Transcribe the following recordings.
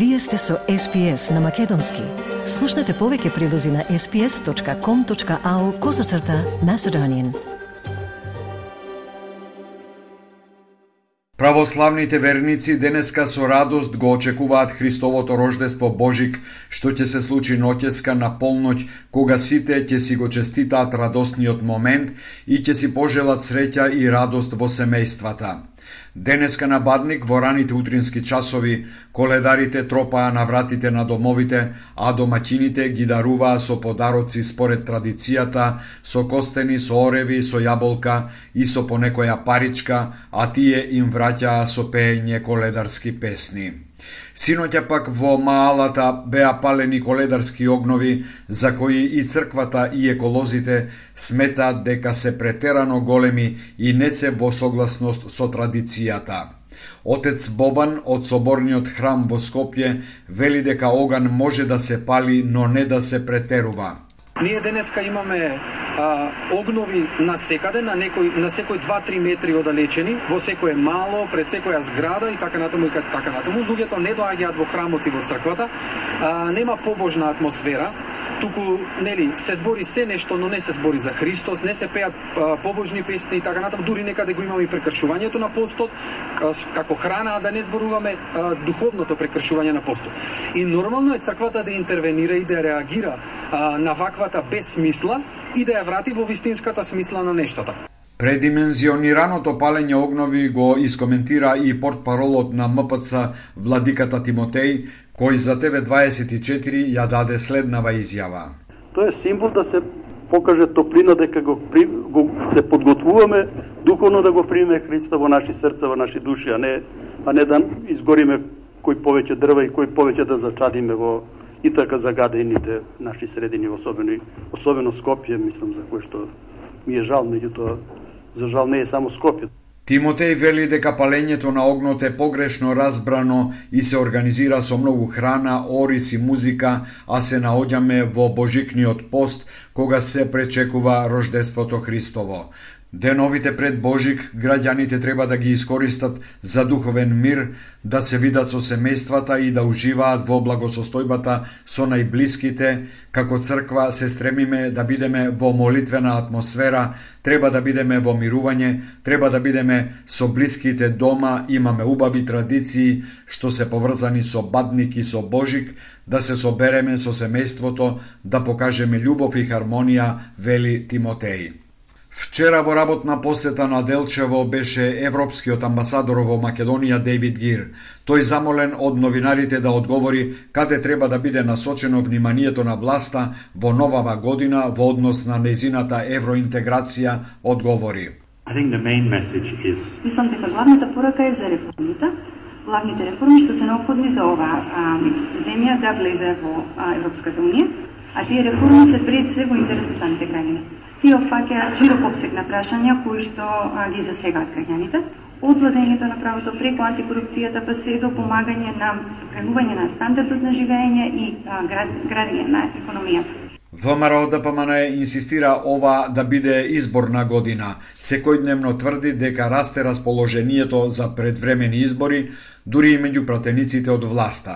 Вие сте со SPS на Македонски. Слушнете повеќе прилози на sps.com.au козацрта на Седонин. Православните верници денеска со радост го очекуваат Христовото рождество Божик, што ќе се случи ноќеска на полноќ, кога сите ќе си го честитаат радосниот момент и ќе си пожелат среќа и радост во семејствата. Денеска на Бадник во раните утрински часови коледарите тропаа на вратите на домовите, а домаќините ги даруваа со подароци според традицијата, со костени, со ореви, со јаболка и со понекоја паричка, а тие им враќаа со пеење коледарски песни. Синоќа пак во маалата беа палени коледарски огнови за кои и црквата и еколозите сметаат дека се претерано големи и не се во согласност со традицијата. Отец Бобан од соборниот храм во Скопје вели дека оган може да се пали, но не да се претерува. Ние денеска имаме а, огнови на секаде, на некој на секој 2-3 метри одалечени, во секое мало, пред секоја зграда и така натаму и така натаму. Луѓето не доаѓаат во храмот и во црквата. А, нема побожна атмосфера, туку нели се збори се нешто, но не се збори за Христос, не се пеат а, побожни песни и така натаму. Дури некаде го имаме и прекршувањето на постот, како храна, а да не зборуваме а, духовното прекршување на постот. И нормално е црквата да интервенира и да реагира а, на ваква без смисла, и да ја врати во вистинската смисла на нештото. Предимензионираното палење огнови го искоментира и портпаролот на МПЦ Владиката Тимотеј, кој за ТВ24 ја даде следнава изјава. Тоа е символ да се покаже топлина дека го, при, го се подготвуваме духовно да го примеме Христа во наши срца, во наши души, а не а не да изгориме кој повеќе дрва и кој повеќе да зачадиме во и така загадените наши средини, особено, особено Скопје, мислам, за кое што ми е жал, меѓутоа, за жал не е само Скопје. Тимотеј вели дека палењето на огнот е погрешно разбрано и се организира со многу храна, орис и музика, а се наоѓаме во Божикниот пост, кога се пречекува рождеството Христово. Деновите пред Божик граѓаните треба да ги искористат за духовен мир, да се видат со семејствата и да уживаат во благосостојбата со најблиските. Како црква се стремиме да бидеме во молитвена атмосфера, треба да бидеме во мирување, треба да бидеме со блиските дома, имаме убави традиции што се поврзани со бадник и со Божик, да се собереме со семејството, да покажеме љубов и хармонија, вели Тимотеј. Вчера во работна посета на Делчево беше европскиот амбасадор во Македонија Дейвид Гир. Тој замолен од новинарите да одговори каде треба да биде насочено вниманието на власта во новава година во однос на незината евроинтеграција, одговори. Is... Мислам дека главната порака е за реформите, главните реформи што се необходни за оваа земја да влезе во а, Европската унија, а тие реформи се пред се во интерес на самите граѓани. Тие опфаќаат широк обсег на прашања кои што а, ги засегаат граѓаните, од владењето на правото преку антикорупцијата па се до помагање на покренување на стандардот на живење и а, град, градење на економијата. ВМРО ДПМН да инсистира ова да биде изборна година. Секојдневно тврди дека расте расположението за предвремени избори, дури и меѓу пратениците од власта.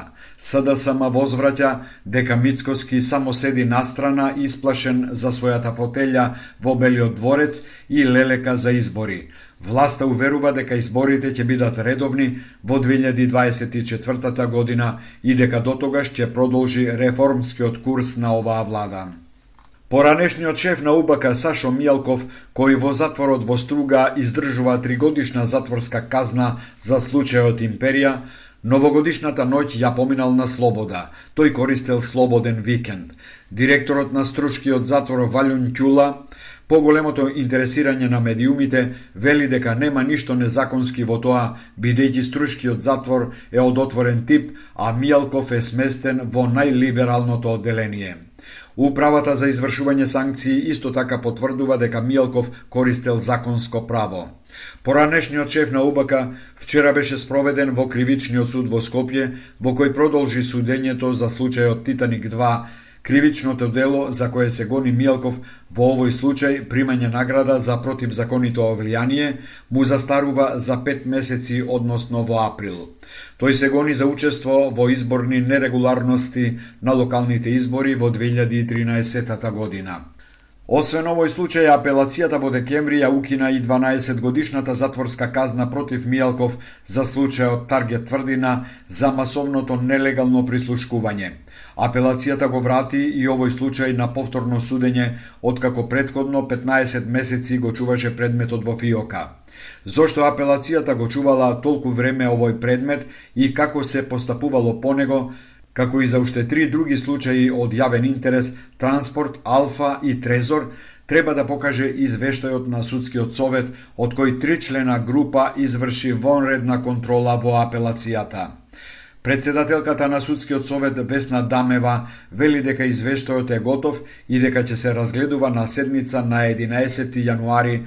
СДСМ возвраќа дека Мицкоски само седи настрана исплашен за својата фотелја во Белиот дворец и лелека за избори. Власта уверува дека изборите ќе бидат редовни во 2024 година и дека дотогаш ќе продолжи реформскиот курс на оваа влада. Поранешниот шеф на УБК Сашо Мијалков, кој во затворот во Струга издржува тригодишна затворска казна за случајот Империја, Новогодишната ноќ ја поминал на слобода. Тој користел слободен викенд. Директорот на Струшкиот затвор Валјун Ќула Поголемото интересирање на медиумите вели дека нема ништо незаконски во тоа, бидејќи Струшкиот затвор е од отворен тип, а Мијалков е сместен во најлибералното одделение. Управата за извршување санкции исто така потврдува дека Милков користел законско право. Поранешниот шеф на УБК вчера беше спроведен во кривичниот суд во Скопје, во кој продолжи судењето за случајот Титаник 2, Кривичното дело за кое се гони Милков во овој случај примање награда за противзаконито влијание му застарува за пет месеци односно во април. Тој се гони за учество во изборни нерегуларности на локалните избори во 2013 година. Освен овој случај, апелацијата во декември ја укина и 12 годишната затворска казна против Мијалков за случајот Таргет тврдина за масовното нелегално прислушкување. Апелацијата го врати и овој случај на повторно судење, откако предходно 15 месеци го чуваше предметот во ФИОКа. Зошто апелацијата го чувала толку време овој предмет и како се постапувало по него, како и за уште три други случаи од јавен интерес, транспорт, Алфа и Трезор, треба да покаже извештајот на судскиот совет, од кој три члена група изврши вонредна контрола во апелацијата. Председателката на судскиот совет Весна Дамева вели дека извештајот е готов и дека ќе се разгледува на седница на 11 јануари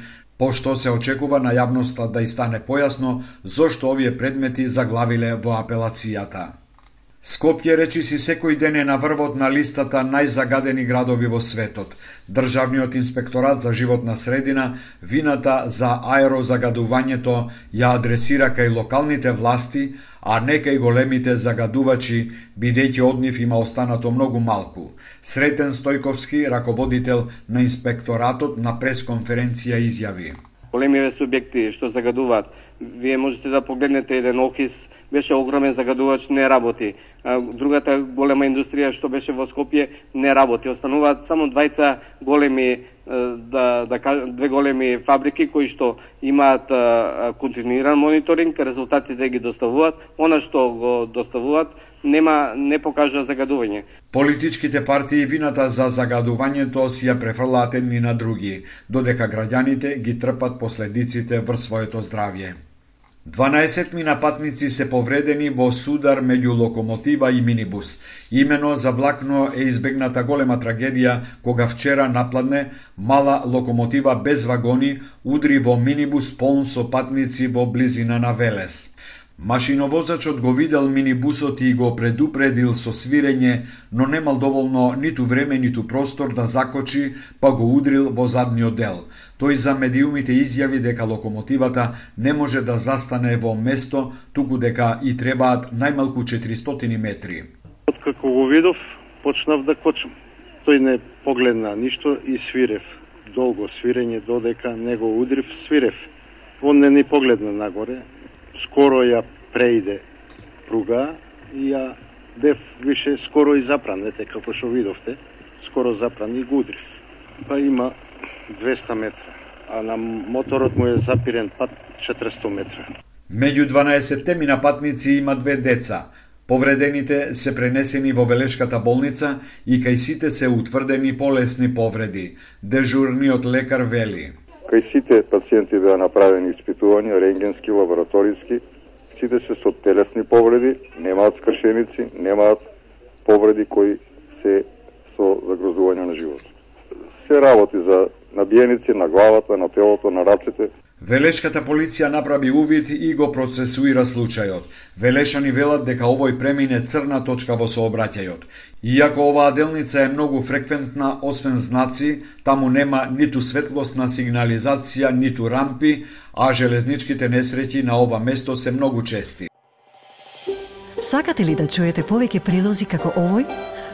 пошто се очекува на јавноста да и стане појасно зошто овие предмети заглавиле во апелацијата. Скопје речи си секој ден е на врвот на листата најзагадени градови во светот. Државниот инспекторат за животна средина вината за аерозагадувањето ја адресира кај локалните власти, а нека и големите загадувачи, бидејќи од нив има останато многу малку. Сретен Стојковски, раководител на инспекторатот на пресконференција изјави големиве субјекти што загадуваат. Вие можете да погледнете еден Охис, беше огромен загадувач, не работи. Другата голема индустрија што беше во Скопје не работи. Остануваат само двајца големи да, да две големи фабрики кои што имаат континуиран мониторинг, резултатите ги доставуваат, она што го доставуваат нема не покажува загадување. Политичките партии вината за загадувањето си ја префрлаат едни на други, додека граѓаните ги трпат последиците врз своето здравје. 12 минапатници се повредени во судар меѓу локомотива и минибус. Имено за влакно е избегната голема трагедија кога вчера напладне мала локомотива без вагони удри во минибус полн со патници во близина на Велес. Машиновозачот го видел минибусот и го предупредил со свирење, но немал доволно ниту време ниту простор да закочи, па го удрил во задниот дел. Тој за медиумите изјави дека локомотивата не може да застане во место, туку дека и требаат најмалку 400 метри. Откако го видов, почнав да кочам. Тој не погледна ништо и свирев. Долго свирење додека не го удрив, свирев. Он не ни погледна нагоре, скоро ја преиде пруга и ја бев више скоро и запран, ете како што видовте, скоро запран и гудрив. Па има 200 метра, а на моторот му е запирен пат 400 метра. Меѓу 12 мина патници има две деца. Повредените се пренесени во Велешката болница и кај сите се утврдени полесни повреди. Дежурниот лекар вели. Кај сите пациенти беа направени испитувања, рентгенски, лабораториски, сите се со телесни повреди, немаат скршеници, немаат повреди кои се со загрозување на животот. Се работи за набиеници на главата, на телото, на рацете. Велешката полиција направи увид и го процесуира случајот. Велешани велат дека овој премине црна точка во сообраќајот. Иако оваа делница е многу фреквентна, освен знаци, таму нема ниту светлосна сигнализација, ниту рампи, а железничките несреќи на ова место се многу чести. Сакате ли да чуете повеќе прилози како овој?